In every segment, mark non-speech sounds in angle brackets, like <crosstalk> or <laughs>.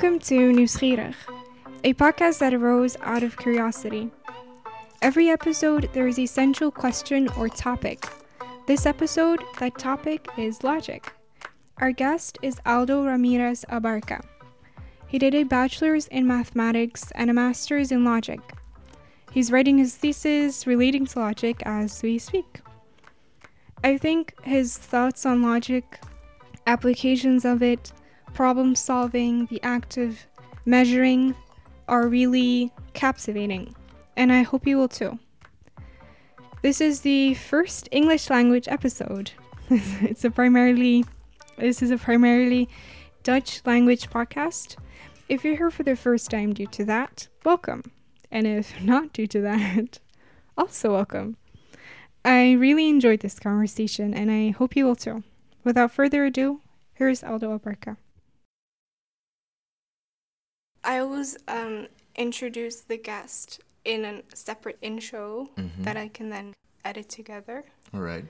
Welcome to Nieuwsgierig, a podcast that arose out of curiosity. Every episode, there is a central question or topic. This episode, that topic is logic. Our guest is Aldo Ramirez Abarca. He did a bachelor's in mathematics and a master's in logic. He's writing his thesis relating to logic as we speak. I think his thoughts on logic, applications of it, problem solving, the act of measuring are really captivating, and I hope you will too. This is the first English language episode. <laughs> it's a primarily this is a primarily Dutch language podcast. If you're here for the first time due to that, welcome. And if <laughs> not due to that, <laughs> also welcome. I really enjoyed this conversation and I hope you will too. Without further ado, here's Aldo Abarca. I always um, introduce the guest in a separate intro Mhm. that I can then edit together. All right.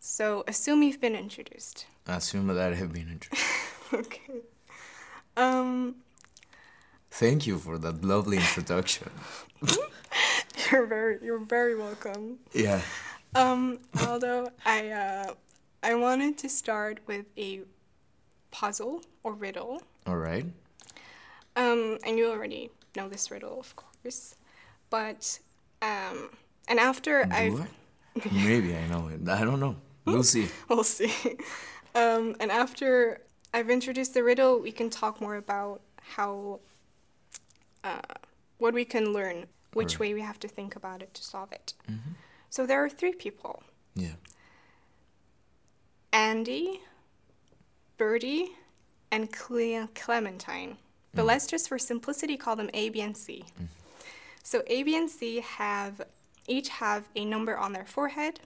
So assume you've been introduced. I assume that I have been introduced. <laughs> okay. Um, Thank you for that lovely introduction. <laughs> you're very you're very welcome. Yeah. Um, Aldo, I uh, I wanted to start with a puzzle or riddle. All right. Um, and you already know this riddle, of course, but um, and after Do I've I? Maybe I know it. I don't know. We'll see. <laughs> we'll see. Um, and after I've introduced the riddle, we can talk more about how uh, what we can learn, which Alright. way we have to think about it to solve it. Mhm. So there are three people: Yeah. Andy, Birdie, and Cle- Clementine. But Mm. let's just, for simplicity, call them A, B, and C. So A, B, and C have each have a number on their forehead.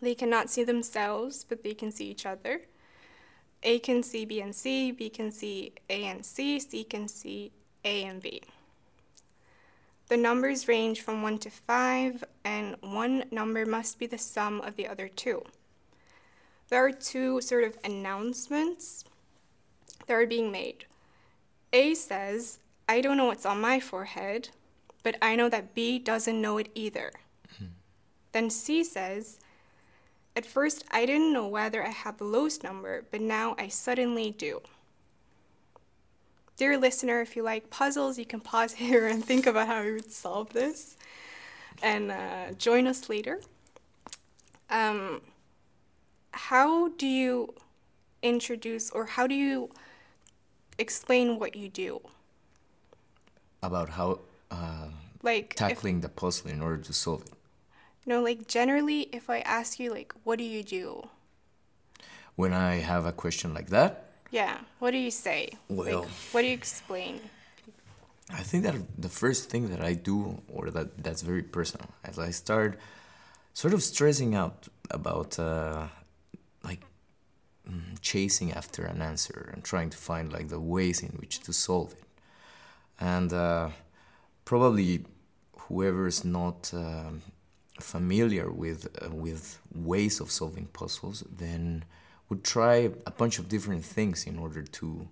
They cannot see themselves, but they can see each other. A can see B and C, B can see A and C, C can see A and B. The numbers range from 1 to 5, and one number must be the sum of the other two. There are two sort of announcements that are being made. A says, I don't know what's on my forehead, but I know that B doesn't know it either. Then C says, At first I didn't know whether I had the lowest number, but now I suddenly do. Dear listener, if you like puzzles, you can pause <laughs> here and think about how you would solve this and uh, join us later. Um, how do you introduce or how do you explain what you do? About how uh, Like, if, tackling the puzzle in order to solve it. no, like generally, if I ask you, like, what do you do? When I have a question like that, Yeah, what do you say? Well- like, what do you explain? I think that the first thing that I do, or that that's very personal, as I start sort of stressing out about uh, chasing after an answer and trying to find like the ways in which to solve it, and uh, probably whoever's not um familiar with uh, with ways of solving puzzles, then would try a bunch of different things in order to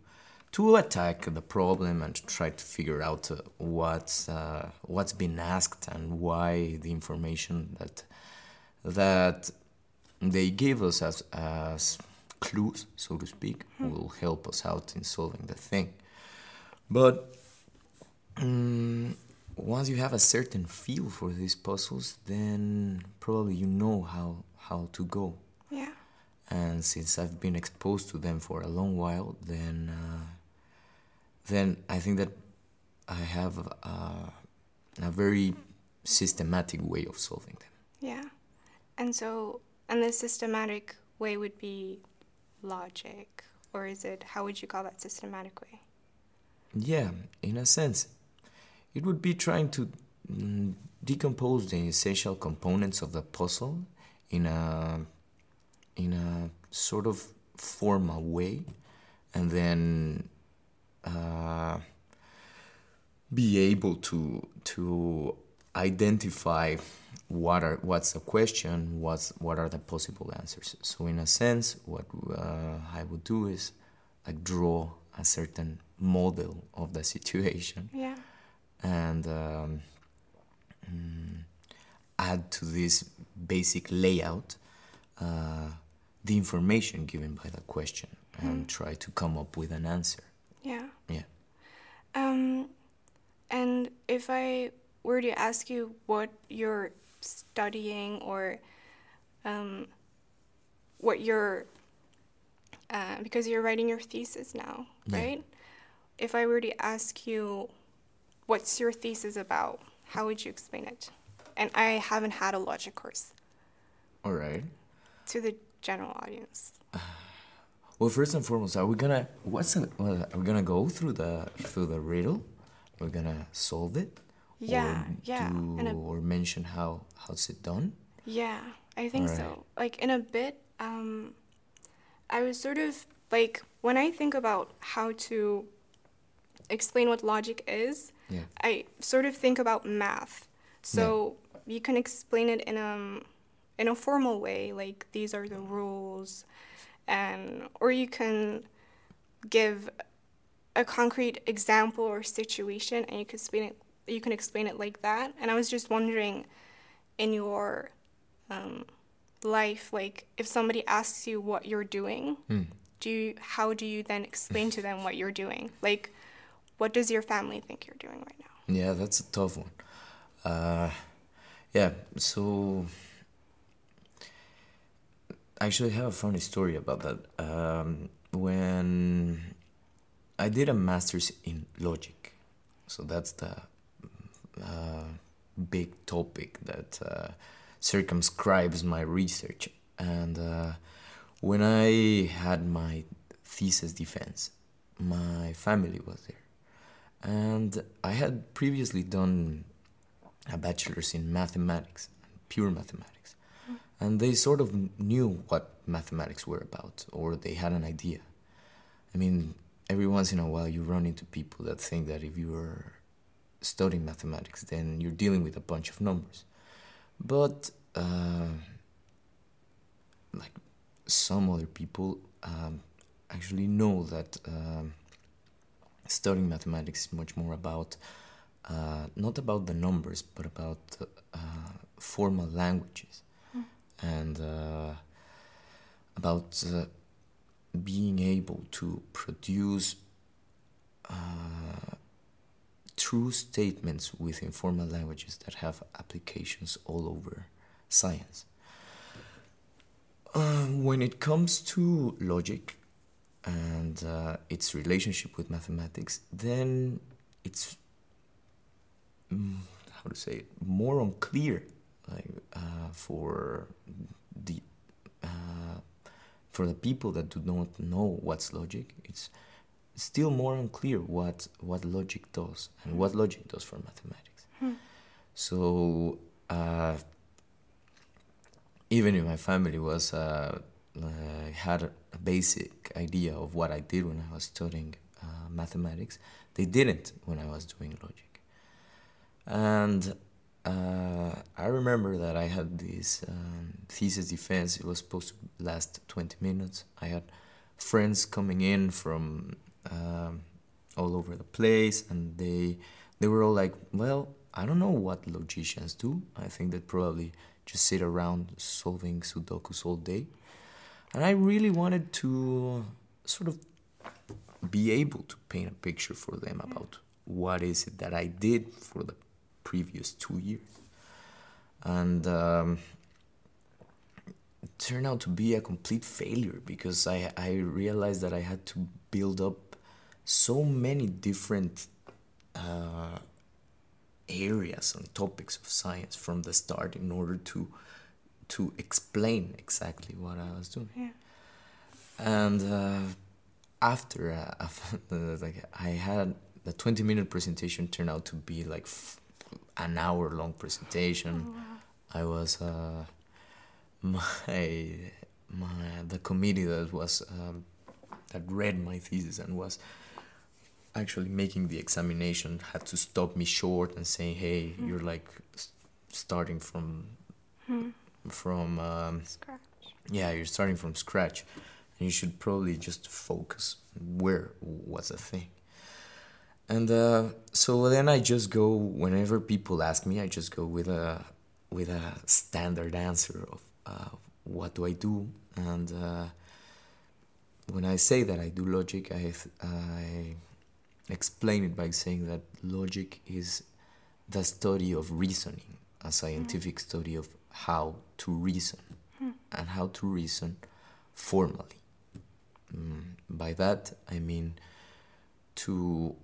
to attack the problem and to try to figure out uh, what's uh, what's been asked and why the information that that they give us as as clues, so to speak, will help us out in solving the thing. But mm, once you have a certain feel for these puzzles, then probably you know how how to go Yeah. and since I've been exposed to them for a long while, then uh, then I think that I have uh, a very systematic way of solving them. Yeah. And so, and the systematic way would be logic, or is it, how would you call that systematic way? Yeah, in a sense, it would be trying to mm, decompose the essential components of the puzzle in a in a sort of formal way, and then uh, be able to to identify what are what's the question, what's what are the possible answers. So in a sense, what uh, I would do is like draw a certain model of the situation Yeah. and um, mm, add to this basic layout uh, the information given by the question and try to come up with an answer. Yeah. Yeah. Um, and if I were to ask you what you're studying or um, what you're, uh, because you're writing your thesis now, Yeah. right? If I were to ask you what's your thesis about, how would you explain it? And I haven't had a logic course All right. to the general audience. <sighs> Well, first and foremost, are we gonna what's the, well, are we gonna go through the through the riddle? We're gonna solve it. Yeah, or yeah, Do, a- or mention how how's it done? Yeah, I think Alright. so. Like in a bit, um, I was sort of like when I think about how to explain what logic is, Yeah. I sort of think about math. So you can explain it in a in a formal way, like these are the rules, and or you can give a concrete example or situation, and you can explain it. You can explain it like that. And I was just wondering, in your um, life, like if somebody asks you what you're doing, Hmm. do you how do you then explain to them what you're doing? Like, what does your family think you're doing right now? Yeah, that's a tough one. Uh, yeah, so I actually have a funny story about that. Um, when I did a master's in logic, so that's the uh, big topic that uh, circumscribes my research. And uh, when I had my thesis defense, my family was there and I had previously done a bachelor's in mathematics, pure mathematics, and they sort of knew what mathematics were about, or they had an idea. I mean, every once in a while you run into people that think that if you are studying mathematics, then you're dealing with a bunch of numbers. But, uh, like, some other people um, actually know that. Um, studying mathematics is much more about uh, not about the numbers but about uh, formal languages and uh, about uh, being able to produce uh, true statements with informal languages that have applications all over science. Uh, when it comes to logic, and uh, its relationship with mathematics, then it's mm, how to say it, more unclear, like uh, for the uh, for the people that do not know what's logic. It's still more unclear what what logic does and what logic does for mathematics. So uh, even if my family was uh, uh, had a, basic idea of what I did when I was studying uh, mathematics, they didn't when I was doing logic. And uh, I remember that I had this um, thesis defense. It was supposed to last 20 minutes. I had friends coming in from um, all over the place, and they they were all like, "Well, I don't know what logicians do. I think they probably just sit around solving sudokus all day." And I really wanted to sort of be able to paint a picture for them about what is it that I did for the previous two years. And um, turned out to be a complete failure because I, I realized that I had to build up so many different uh, areas and topics of science from the start in order to to explain exactly what I was doing. Yeah. And uh, after, uh, after <laughs> like I had the 20 minute presentation turned out to be like f- an hour long presentation. Wow. I was uh, my my the committee that was um, that read my thesis and was actually making the examination had to stop me short and say, "Hey, you're like starting from from um, Scratch. yeah, you're starting from scratch, and you should probably just focus where was the thing. And uh, so then I just go whenever people ask me, I just go with a with a standard answer of uh, what do I do, and uh, when I say that I do logic, I I explain it by saying that logic is the study of reasoning, a scientific mm. study of how to reason mm. and how to reason formally. Mm, by that, I mean to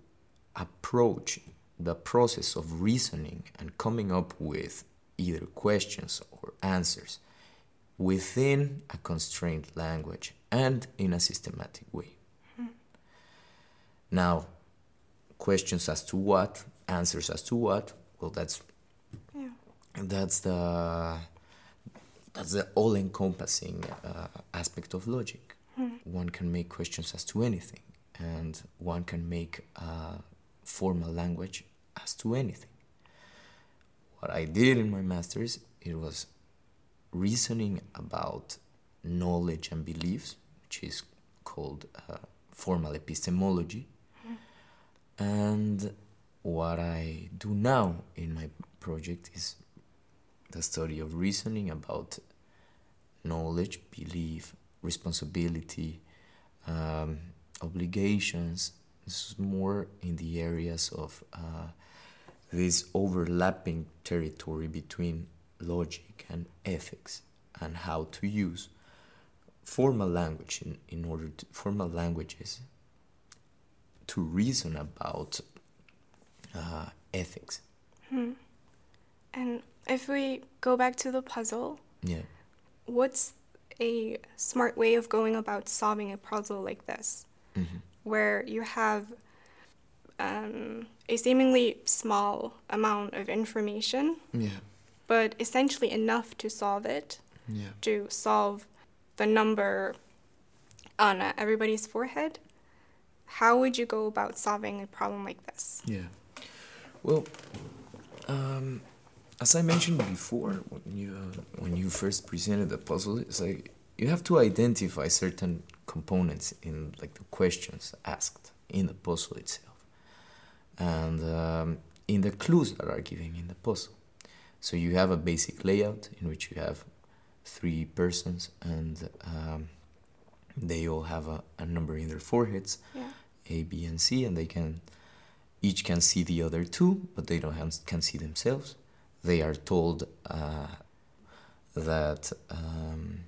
approach the process of reasoning and coming up with either questions or answers within a constrained language and in a systematic way. Hmm. Now, questions as to what, answers as to what, well, that's yeah. that's the that's the all-encompassing uh, aspect of logic. Hmm. One can make questions as to anything, and one can make a formal language as to anything. What I did in my master's, it was reasoning about knowledge and beliefs, which is called uh, formal epistemology. And what I do now in my project is the study of reasoning about knowledge, belief, responsibility, um, obligations. This is more in the areas of uh, this overlapping territory between logic and ethics and how to use formal language in, in order to formal languages to reason about uh, ethics. Hmm. And if we go back to the puzzle, yeah, what's a smart way of going about solving a puzzle like this, mm-hmm. where you have um, a seemingly small amount of information, yeah, but essentially enough to solve it, yeah. to solve the number on uh, everybody's forehead. How would you go about solving a problem like this? Yeah. Well, um, as I mentioned before, when you uh, when you first presented the puzzle, it's like you have to identify certain components in like the questions asked in the puzzle itself, and um, in the clues that are given in the puzzle. So you have a basic layout in which you have three persons, and um, they all have a, a number in their foreheads, yeah. A, B, and C, and they can each can see the other two, but they don't have, can see themselves. They are told uh, that um,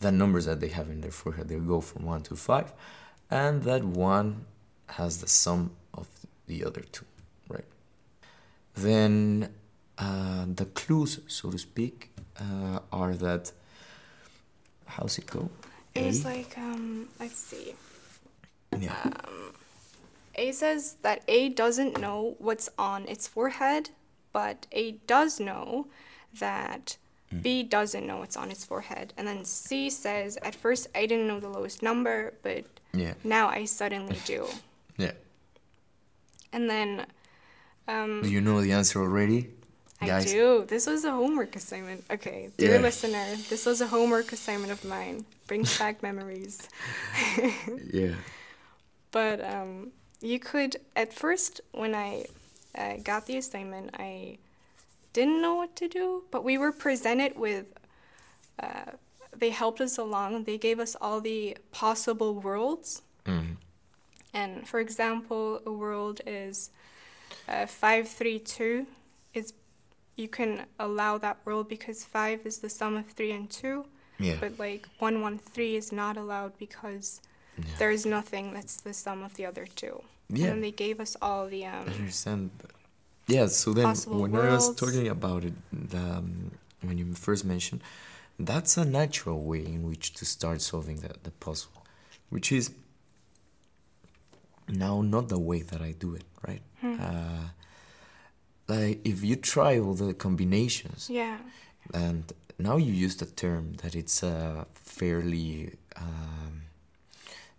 the numbers that they have in their forehead they go from one to five, and that one has the sum of the other two, right? Then uh, the clues, so to speak, uh, are that. How's it go? It's like um, let's see. Yeah. Um, a says that A doesn't know what's on its forehead, but A does know that mm. B doesn't know what's on its forehead. And then C says, at first I didn't know the lowest number, but yeah. now I suddenly <laughs> do. yeah. And then. Um, do you know the answer already? I Guys. do. This was a homework assignment. Okay, dear yeah. listener, this was a homework assignment of mine. Brings back memories. <laughs> yeah. But um, you could at first when I uh, got the assignment, I didn't know what to do, but we were presented with. Uh, they helped us along. They gave us all the possible worlds. Mm. And for example, a world is uh, five three two. Is you can allow that world because five is the sum of three and two. Yeah. But like one one three is not allowed because yeah. there is nothing that's the sum of the other two. Yeah. And they gave us all the. Um, I understand. Yeah. So then, when worlds. I was talking about it, the, um, when you first mentioned, that's a natural way in which to start solving the, the puzzle, which is now not the way that I do it, right? Hmm. Uh, like if you try all the combinations, yeah, and now you use the term that it's a fairly um,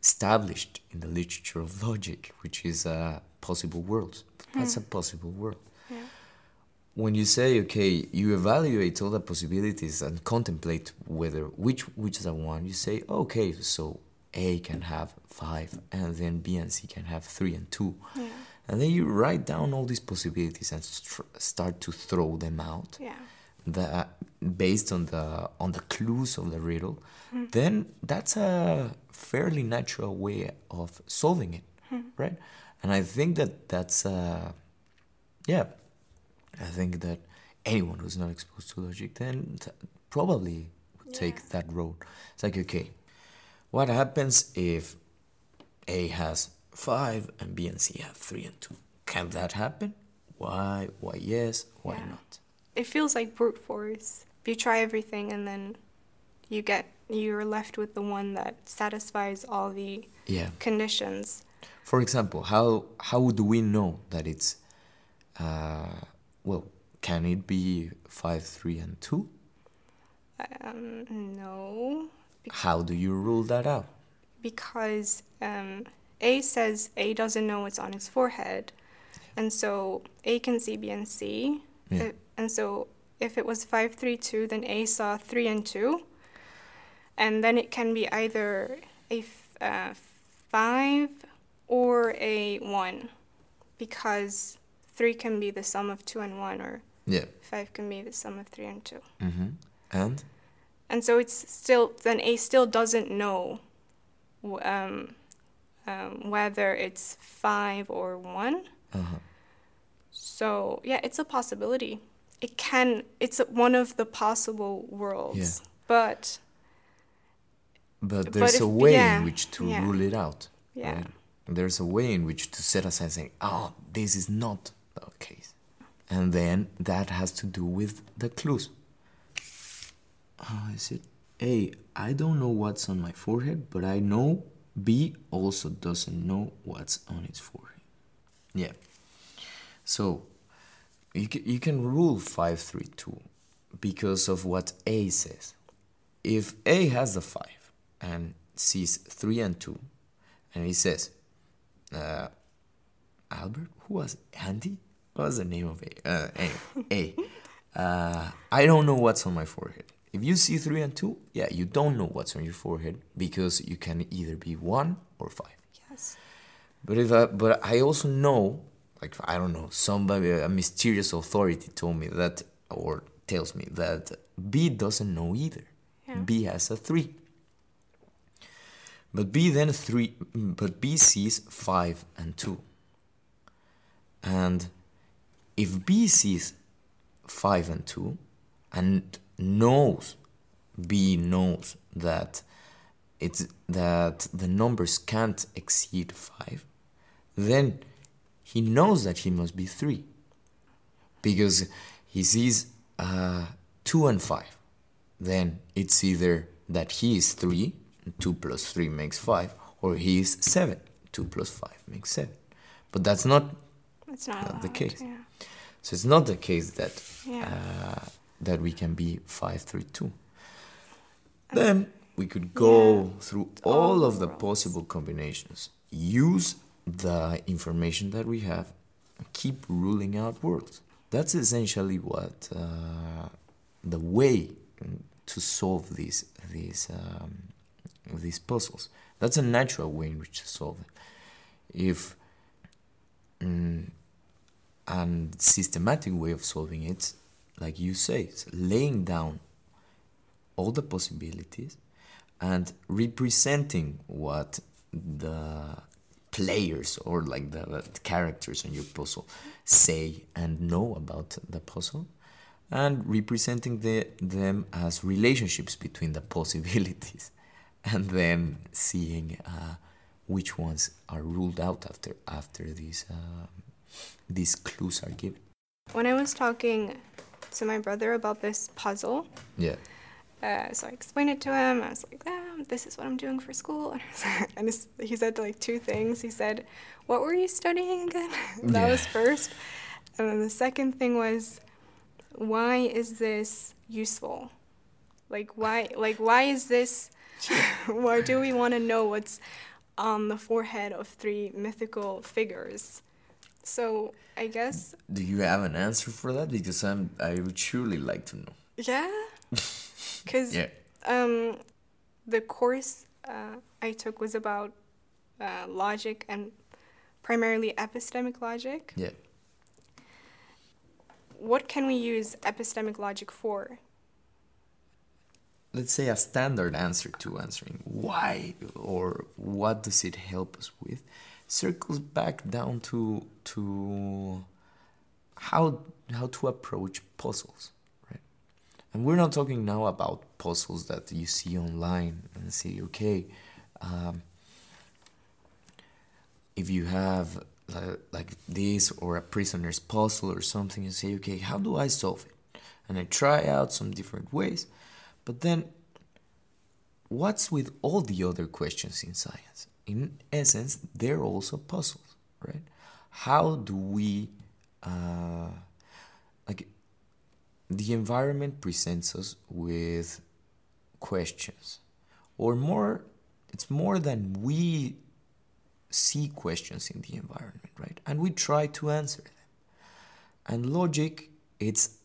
established in the literature of logic, which is uh, possible worlds. That's a hmm. possible world. Yeah. when you say okay, you evaluate all the possibilities and contemplate whether which which is the one. You say okay, so A can have five, and then B and C can have three and two, Yeah. and then you write down all these possibilities and start to throw them out. Yeah. The based on the on the clues of the riddle, then that's a fairly natural way of solving it, right? And I think that that's uh, yeah, I think that anyone who's not exposed to logic then t- probably would take that road. It's like okay, what happens if A has five and B and C have three and two? Can that happen? Why? Why yes? Why Yeah. not? It feels like brute force. You try everything and then you get you're left with the one that satisfies all the Yeah. conditions. For example, how how do we know that it's uh, well? Can it be five, three, and two? Um, no, How do you rule that out? because um, A says A doesn't know what's on his forehead, and so A can see B and C, Yeah. Uh, and so if it was five, three, two, then A saw three and two, and then it can be either a f- uh, five or a one, because three can be the sum of two and one, or Yeah. five can be the sum of three and two. Mm-hmm. And And so it's still then A still doesn't know um, um, whether it's five or one. uh-huh. So yeah, it's a possibility. It can. It's one of the possible worlds. Yeah. But but But there's a if- way yeah, in which to yeah. rule it out. yeah, right? There's a way in which to set aside saying, "Oh, this is not the case," and then that has to do with the clues. How is it? A. I don't know what's on my forehead, but I know B also doesn't know what's on its forehead. Yeah. So you can, you can rule five three two because of what A says. If A has the five and sees three and two, and he says, uh, Albert, who was Andy? What was the name of A? Uh, anyway, A. <laughs> Uh, I don't know what's on my forehead. If you see three and two, yeah, you don't know what's on your forehead because you can either be one or five. yes, But if I, but I also know, like I don't know, somebody, a mysterious authority told me that, or tells me that B doesn't know either. Yeah. B has a three. But B then three, but B sees five and two. And if B sees five and two, and knows, B knows that it's that the numbers can't exceed five, then he knows that he must be three because he sees uh, two and five. Then it's either that he is three, two plus three makes five, or he is seven, two plus five makes seven. But that's not it's not Not the case. Yeah, so. It's not the case that yeah, uh, that we can be five three two. Then we could go Yeah. through all all of the possible combinations, use the information that we have, keep ruling out worlds. That's essentially what uh, the way to solve these these um, these puzzles. That's a natural way in which to solve it. If mm, and systematic way of solving it, like you say, it's laying down all the possibilities and representing what the players or like the, the characters on your puzzle say and know about the puzzle and representing the, them as relationships between the <laughs> possibilities and then seeing uh, which ones are ruled out after after these uh, these clues are given When I was talking to my brother about this puzzle, yeah uh, so I explained it to him. I was like, "This is what I'm doing for school," <laughs> and, like- and it's- he said like two things. He said, "What were you studying again?" <laughs> that was first, and then the second thing was, "Why is this useful? Like why? Like why is this? <laughs> why do we want to know what's on the forehead of three mythical figures?" So I guess Do you have an answer for that? Because I'm I would truly like to know. yeah, because Yeah. um, the course uh, I took was about uh, logic and primarily epistemic logic. Yeah. What can we use epistemic logic for? let's say a standard answer to answering why or what does it help us with circles back down to to how how to approach puzzles and we're not talking now about puzzles that you see online and say okay um, if you have like, like this or a prisoner's puzzle or something you say okay how do i solve it and i try out some different ways but then, what's with all the other questions in science? In essence, they're also puzzles, right? How do we, uh, the environment presents us with questions, or more, it's more than we see questions in the environment, right? And we try to answer them. And logic, it's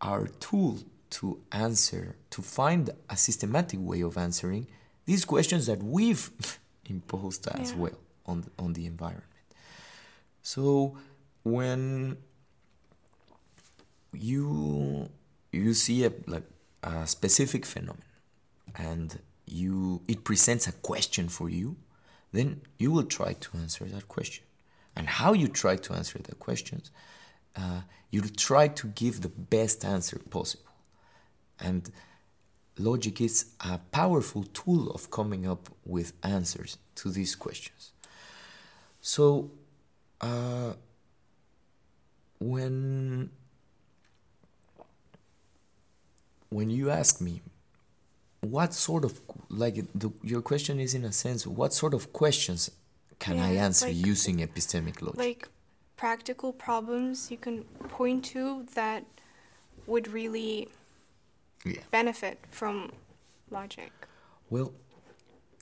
our tool to answer, to find a systematic way of answering these questions that we've <laughs> imposed as Yeah. well on the, on the environment. So when you you see a like a specific phenomenon and you it presents a question for you, then you will try to answer that question. And how you try to answer the questions, uh, you'll try to give the best answer possible. And logic is a powerful tool of coming up with answers to these questions. So, uh, when when you ask me what sort of like the, your question is in a sense what sort of questions can I answer like- using epistemic logic? Like practical problems you can point to that would really yeah. benefit from logic. Well,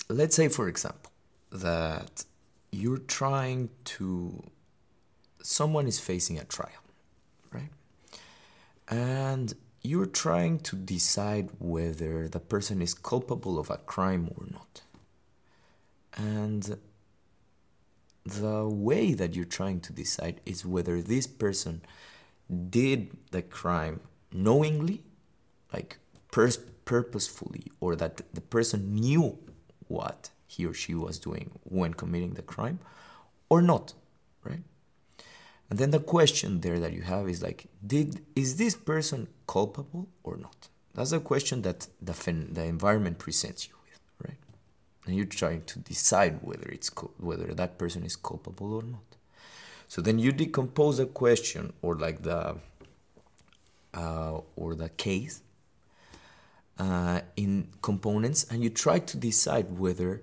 let's say, for example, that you're trying to. Someone is facing a trial, right? And you're trying to decide whether the person is culpable of a crime or not. And the way that you're trying to decide is whether this person did the crime knowingly like pers- purposefully or that the person knew what he or she was doing when committing the crime or not right and then the question there that you have is like did is this person culpable or not? That's a question that the the environment presents you with right? And you're trying to decide whether it's whether that person is culpable or not. So then you decompose a question or like the uh, or the case uh, in components and you try to decide whether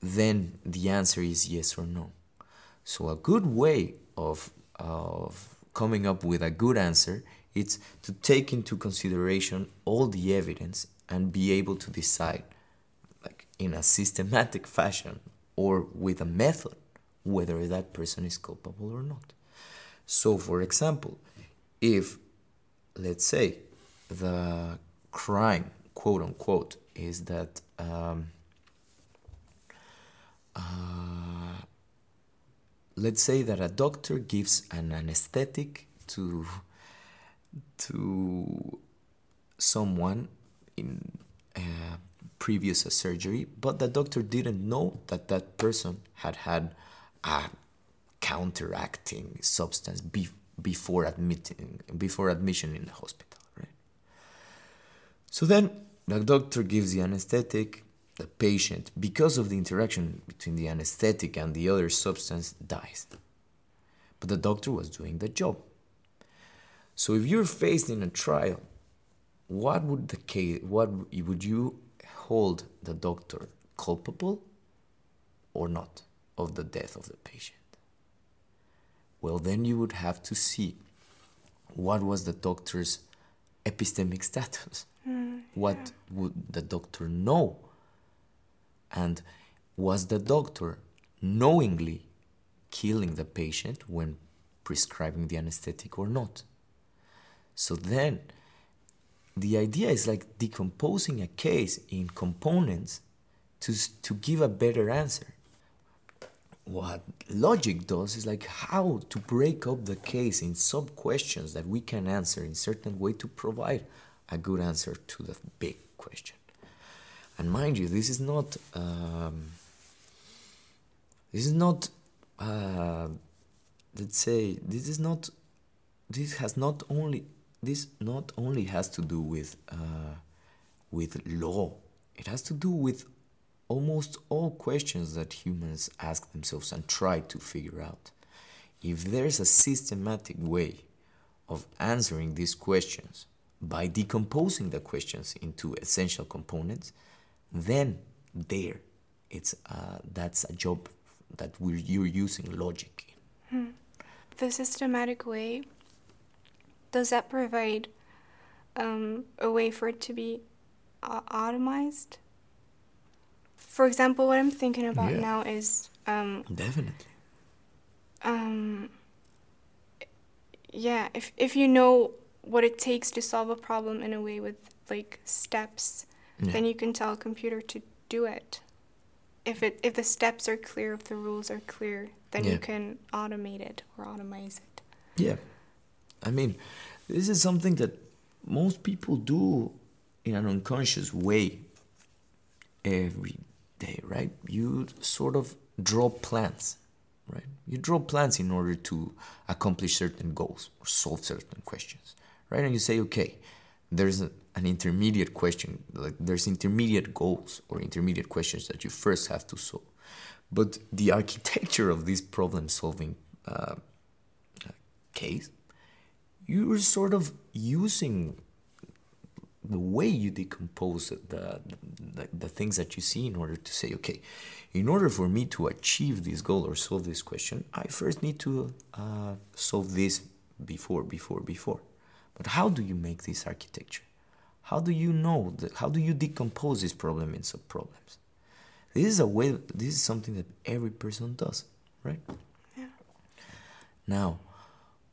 then the answer is yes or no. So a good way of of coming up with a good answer it's to take into consideration all the evidence and be able to decide like in a systematic fashion or with a method whether that person is culpable or not. So for example, if let's say the crime, quote unquote, is that um, uh, let's say that a doctor gives an anesthetic to to someone in uh, previous surgery, but the doctor didn't know that that person had had a counteracting substance be- before admitting before admission in the hospital, right? So then the doctor gives the anesthetic. The patient, because of the interaction between the anesthetic and the other substance, dies. But the doctor was doing the job. So if you're faced in a trial, what would the case? What would you hold the doctor culpable or not of the death of the patient? Well, then you would have to see what was the doctor's epistemic status. Hmm, what would the doctor know? And was the doctor knowingly killing the patient when prescribing the anesthetic or not. So then, the idea is like decomposing a case in components to, to give a better answer. What logic does is like how to break up the case in sub questions that we can answer in certain way to provide a good answer to the big question. And mind you, this is not um, this is not uh, let's say this is not this has not only this not only has to do with uh, with law. It has to do with almost all questions that humans ask themselves and try to figure out. If there's a systematic way of answering these questions by decomposing the questions into essential components then there it's uh, that's a job that we're you're using logic hmm. the systematic way does that provide um, a way for it to be uh, automized for example what i'm thinking about yeah. now is um, definitely um, yeah if, if you know what it takes to solve a problem in a way with like steps yeah. then you can tell a computer to do it. If it if the steps are clear, if the rules are clear, then yeah. you can automate it or automize it. Yeah. I mean, this is something that most people do in an unconscious way every day, right? You sort of draw plans, right? You draw plans in order to accomplish certain goals or solve certain questions, right? And you say, okay, there's a, an intermediate question like there's intermediate goals or intermediate questions that you first have to solve. But the architecture of this problem solving uh, case you're sort of using the way you decompose the, the, the things that you see in order to say okay in order for me to achieve this goal or solve this question i first need to uh, solve this before before before but how do you make this architecture? How do you know that, how do you decompose this problem in sub problems this is a way this is something that every person does right? Yeah. Now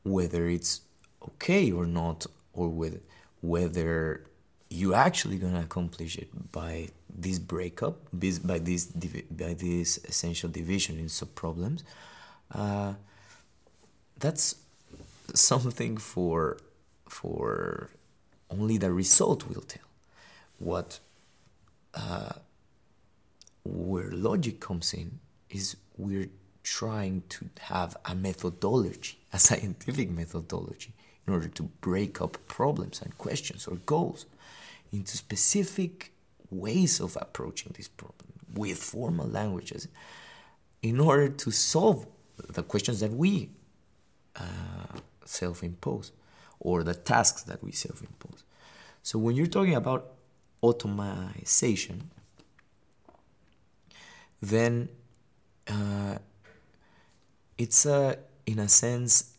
whether it's okay or not or whether whether you actually gonna accomplish it by this breakup by this by this essential division in sub problems uh, that's something for for only the result will tell. What uh, where logic comes in is we're trying to have a methodology, a scientific methodology, in order to break up problems and questions or goals into specific ways of approaching this problem with formal languages in order to solve the questions that we uh, self impose or the tasks that we self impose. So when you're talking about automation, then uh, it's a, in a sense,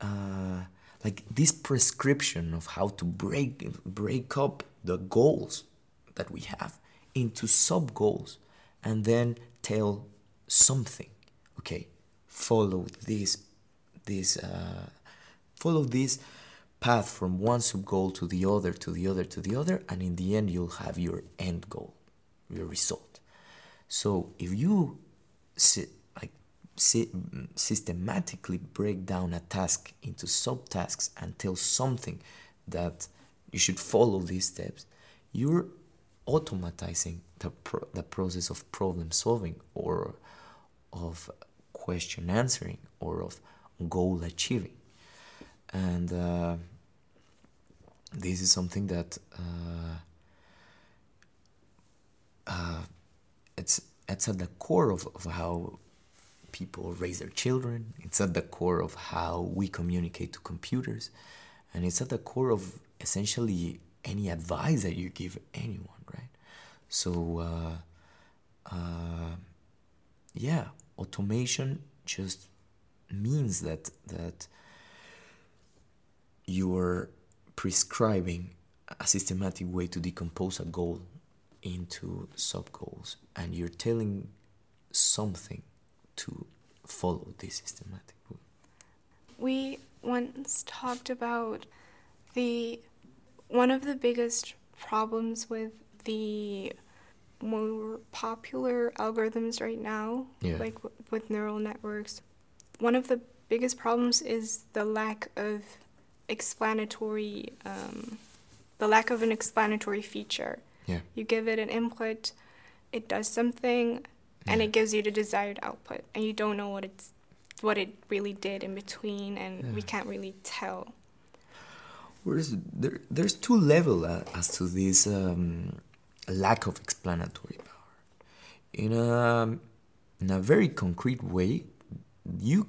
uh, like this prescription of how to break break up the goals that we have into sub goals and then tell something okay follow this this uh, follow this path from one sub goal to the other, to the other, to the other, and in the end, you'll have your end goal, your result. So if you sit, like sit, systematically break down a task into subtasks tell something that you should follow these steps, you're automatizing the, pro- the process of problem solving or of question answering or of goal achieving and uh, this is something that uh, uh, it's it's at the core of, of how people raise their children. It's at the core of how we communicate to computers, and it's at the core of essentially any advice that you give anyone, right? So, uh, uh, yeah, automation just means that that you're prescribing a systematic way to decompose a goal into sub goals and you're telling something to follow this systematic way. We once talked about the one of the biggest problems with the more popular algorithms right now, Yeah. like w- with neural networks, one of the biggest problems is the lack of explanatory, um, the lack of an explanatory feature. Yeah. You give it an input, it does something, and Yeah. it gives you the desired output, and you don't know what it's what it really did in between, and we can't really tell. Whereas there, there's two levels uh, as to this um, lack of explanatory power. In a, in a very concrete way, you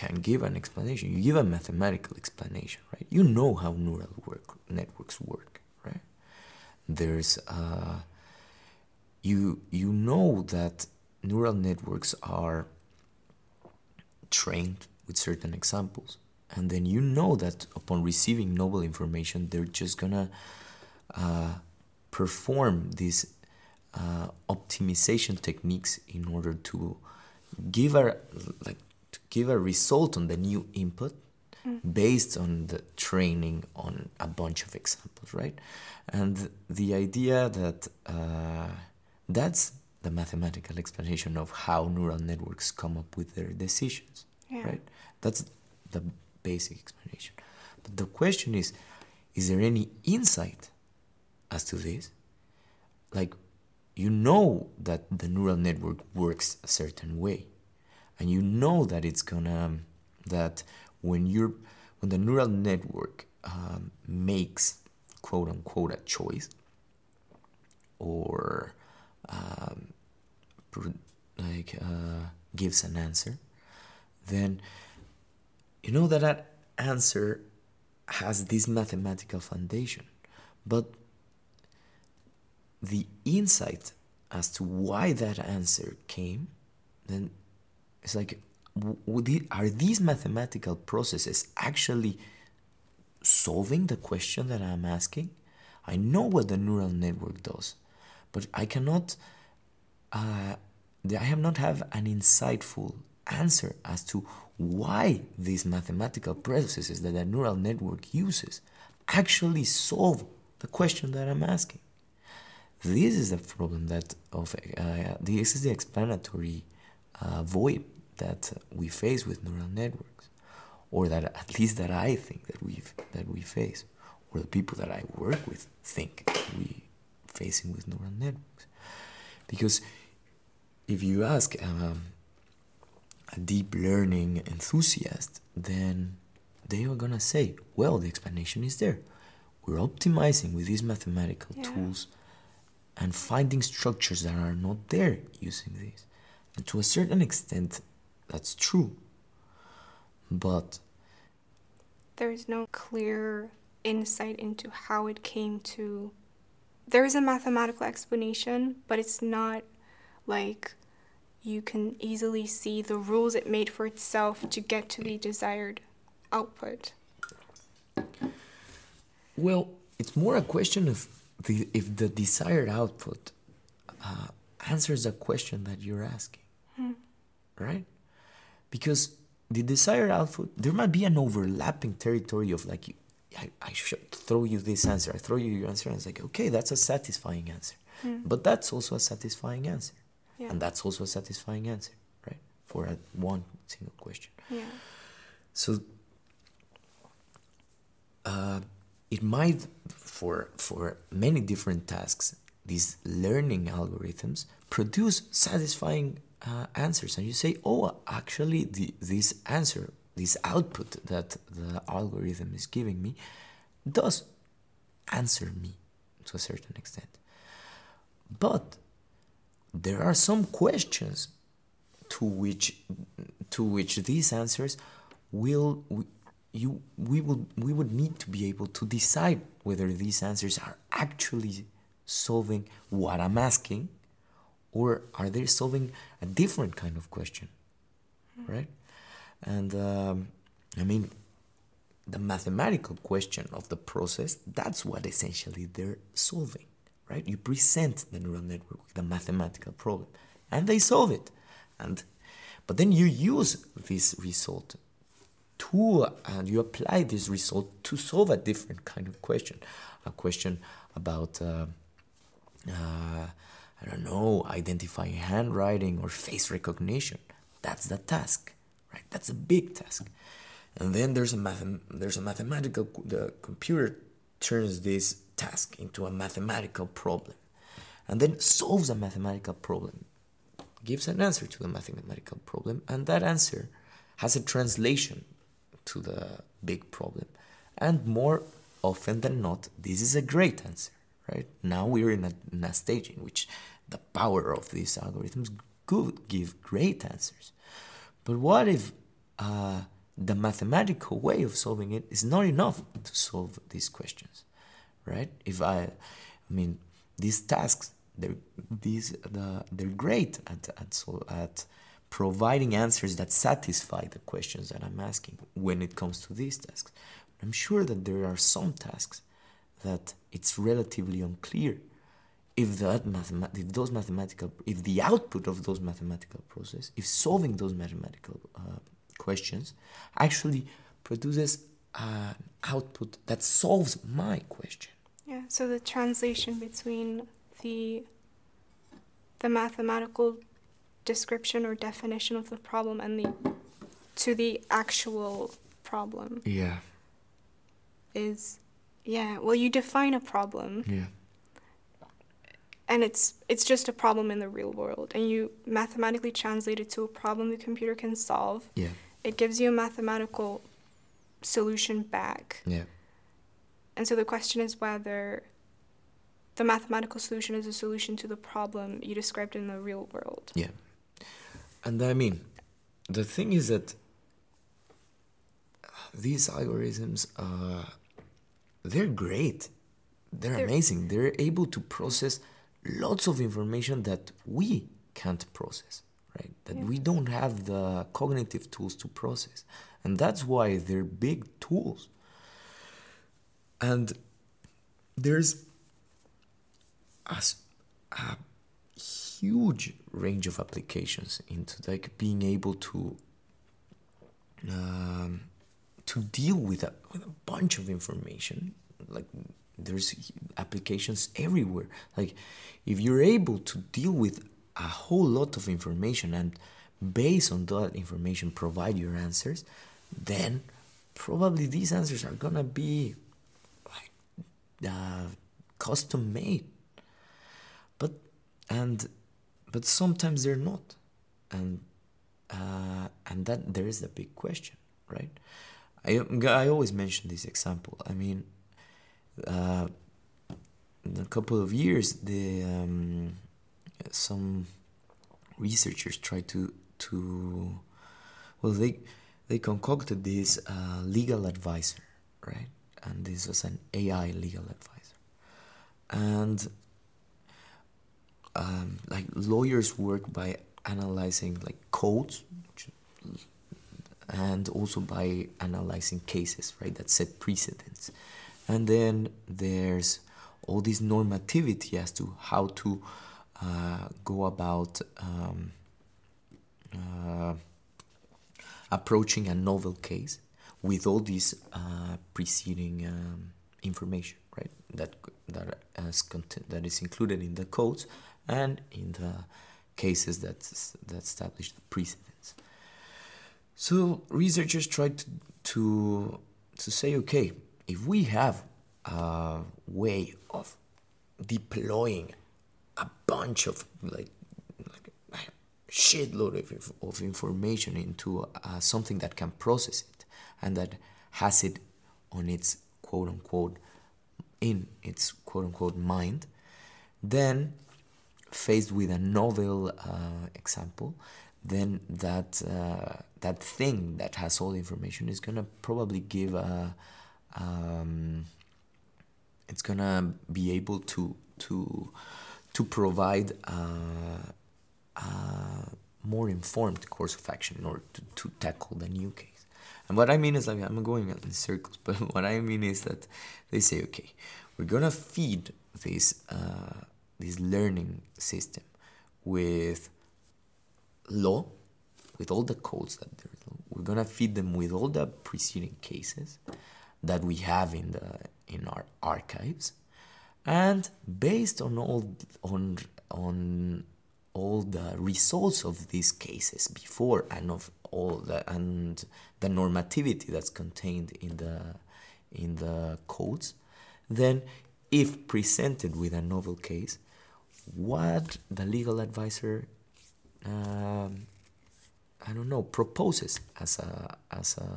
can give an explanation. You give a mathematical explanation, right? You know how neural work, networks work, right? There's uh, you you know that neural networks are trained with certain examples and then you know that upon receiving novel information they're just gonna uh, perform these uh, optimization techniques in order to give a like give a result on the new input based on the training on a bunch of examples right? And the idea that uh, that's the mathematical explanation of how neural networks come up with their decisions Yeah. right? That's the basic explanation. But the question is is there any insight as to this? Like you know that the neural network works a certain way and you know that it's gonna that when you're when the neural network um, makes quote unquote a choice or um, like uh, gives an answer then you know that that answer has this mathematical foundation. But the insight as to why that answer came, then it's like, are these mathematical processes actually solving the question that I'm asking? I know what the neural network does, but I cannot, uh, I have not have an insightful answer as to why these mathematical processes that the neural network uses actually solve the question that I'm asking. This is the problem that of uh, this is the explanatory uh, void that we face with neural networks, or that at least that I think that we that we face, or the people that I work with think we facing with neural networks, because if you ask um, a deep learning enthusiast, then they are gonna say, well, the explanation is there. We're optimizing with these mathematical Yeah. tools and finding structures that are not there using these. And to a certain extent, that's true. But There is no clear insight into how it came to. There is a mathematical explanation, but it's not like you can easily see the rules it made for itself to get to the desired output. Well, it's more a question of the, if the desired output uh, answers the question that you're asking, right? Because the desired output, there might be an overlapping territory of like, I, I should throw you this answer, I throw you your answer, and it's like, okay, that's a satisfying answer. But that's also a satisfying answer. Yeah. And that's also a satisfying answer, right? For a, one single question. Yeah. So uh, it might, for for many different tasks, these learning algorithms produce satisfying uh, answers, and you say, "Oh, actually, the, this answer, this output that the algorithm is giving me, does answer me to a certain extent." But there are some questions to which to which these answers will we, you we will we would need to be able to decide whether these answers are actually solving what I'm asking or are they solving a different kind of question right? And um, I mean the mathematical question of the process that's what essentially they're solving right? You present the neural network with a mathematical problem and they solve it. And But then you use this result to and you apply this result to solve a different kind of question, a question about uh, uh, I don't know identifying handwriting or face recognition. That's the task, right? That's a big task. And then there's a math there's a mathematical the computer turns this task into a mathematical problem and then solves a mathematical problem gives an answer to the mathematical problem and that answer has a translation to the big problem and more often than not this is a great answer right? Now we're in a, in a stage in which the power of these algorithms could give great answers. But what if uh, the mathematical way of solving it is not enough to solve these questions right? If i i mean these tasks they're these the, they're great at at at providing answers that satisfy the questions that i'm asking when it comes to these tasks. I'm sure that there are some tasks that it's relatively unclear if that mathemat- if those mathematical if the output of those mathematical process if solving those mathematical uh, questions actually produces an output that solves my question. Yeah, so the translation between the the mathematical description or definition of the problem and the to the actual problem. Yeah. Is yeah, well you define a problem. Yeah. And it's it's just a problem in the real world and you mathematically translate it to a problem the computer can solve. Yeah it gives you a mathematical solution back. Yeah. And so the question is whether the mathematical solution is a solution to the problem you described in the real world. Yeah. And I mean, the thing is that these algorithms, uh, they're great. They're, they're amazing. They're able to process lots of information that we can't process right? That yeah. we don't have the cognitive tools to process. And that's why they're big tools. And there's a, a huge range of applications into like being able to um, to deal with a, with a bunch of information like there's applications everywhere like if you're able to deal with a whole lot of information and based on that information provide your answers, then probably these answers are gonna be like uh, custom made. But and but sometimes they're not, and uh, and that there is a big question, right? I I always mention this example. I mean, uh, in a couple of years, the um, some researchers tried to to well they they concocted this uh, legal advisor right and this was an AI legal advisor and um, like lawyers work by analyzing like codes and also by analyzing cases right that set precedents and then there's all this normativity as to how to uh, go about um, uh, approaching a novel case with all this uh, preceding um, information, right? That that as content that is included in the codes and in the cases that that establish the precedents. So researchers tried to, to to say, okay, if we have a way of deploying a bunch of like, like a shitload of, of information into uh, something that can process it and that has it on its quote unquote in its quote unquote mind then faced with a novel uh, example then that uh, that thing that has all the information is gonna probably give a um, it's gonna be able to to to provide a, a more informed course of action in order to, to tackle the new case. And what I mean is like I'm going in circles, <laughs> but what I mean is that they say, okay, we're gonna feed this uh, this learning system with law, with all the codes that we're gonna feed them with all the preceding cases that we have in the in our archives, and based on all on on all the results of these cases before and of all the and the normativity that's contained in the in the codes, then if presented with a novel case, what the legal advisor um, I don't know proposes as a as a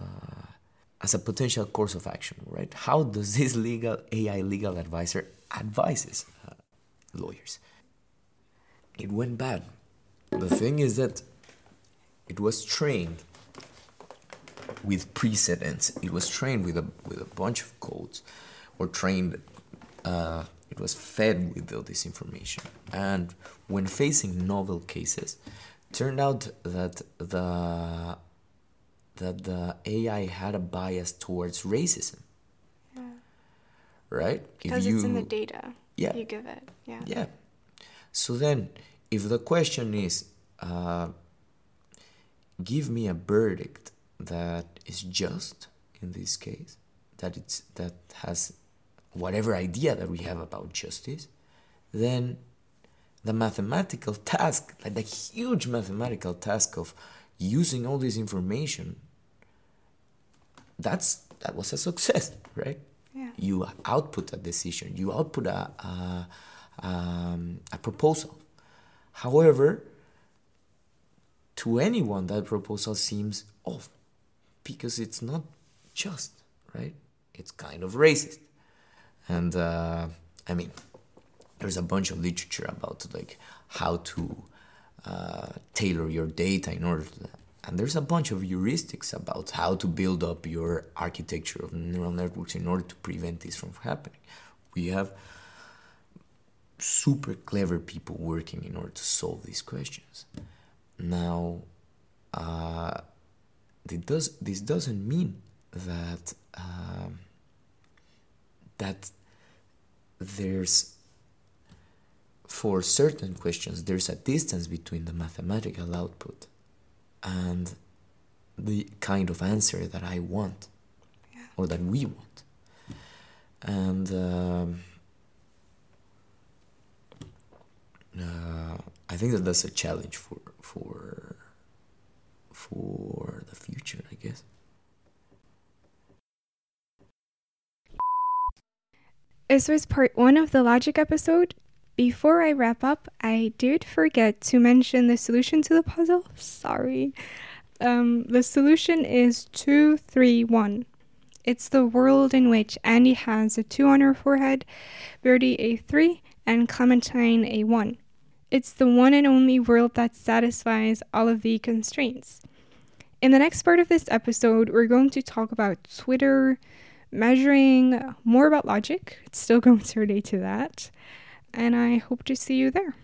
as a potential course of action, right? How does this legal AI legal advisor advises uh, lawyers? It went bad. The thing is that it was trained with precedents. It was trained with a with a bunch of codes, or trained. Uh, it was fed with all this information, and when facing novel cases, turned out that the that the AI had a bias towards racism. Yeah. Right? Because you, it's in the data. Yeah. You give it. Yeah. Yeah. So then, if the question is, uh, give me a verdict that is just in this case, that it's that has whatever idea that we have about justice, then the mathematical task, like the huge mathematical task of using all this information, that's that was a success, <laughs> right? Yeah. You output a decision, you output a a, um, a proposal. However, to anyone that proposal seems off because it's not just, right? It's kind of racist. And uh, I mean, there's a bunch of literature about like how to uh, tailor your data in order to that. and there's a bunch of heuristics about how to build up your architecture of neural networks in order to prevent this from happening we have super clever people working in order to solve these questions now uh, does, this doesn't mean that um, that there's for certain questions, there's a distance between the mathematical output and the kind of answer that I want yeah. or that we want. And um, uh, I think that that's a challenge for for for the future, I guess. This was part one of the logic episode. Before I wrap up, I did forget to mention the solution to the puzzle. Sorry. Um, the solution is 231. It's the world in which Andy has a 2 on her forehead, Verdi a 3, and Clementine a 1. It's the one and only world that satisfies all of the constraints. In the next part of this episode, we're going to talk about Twitter, measuring, more about logic. It's still <laughs> going to relate to that and I hope to see you there.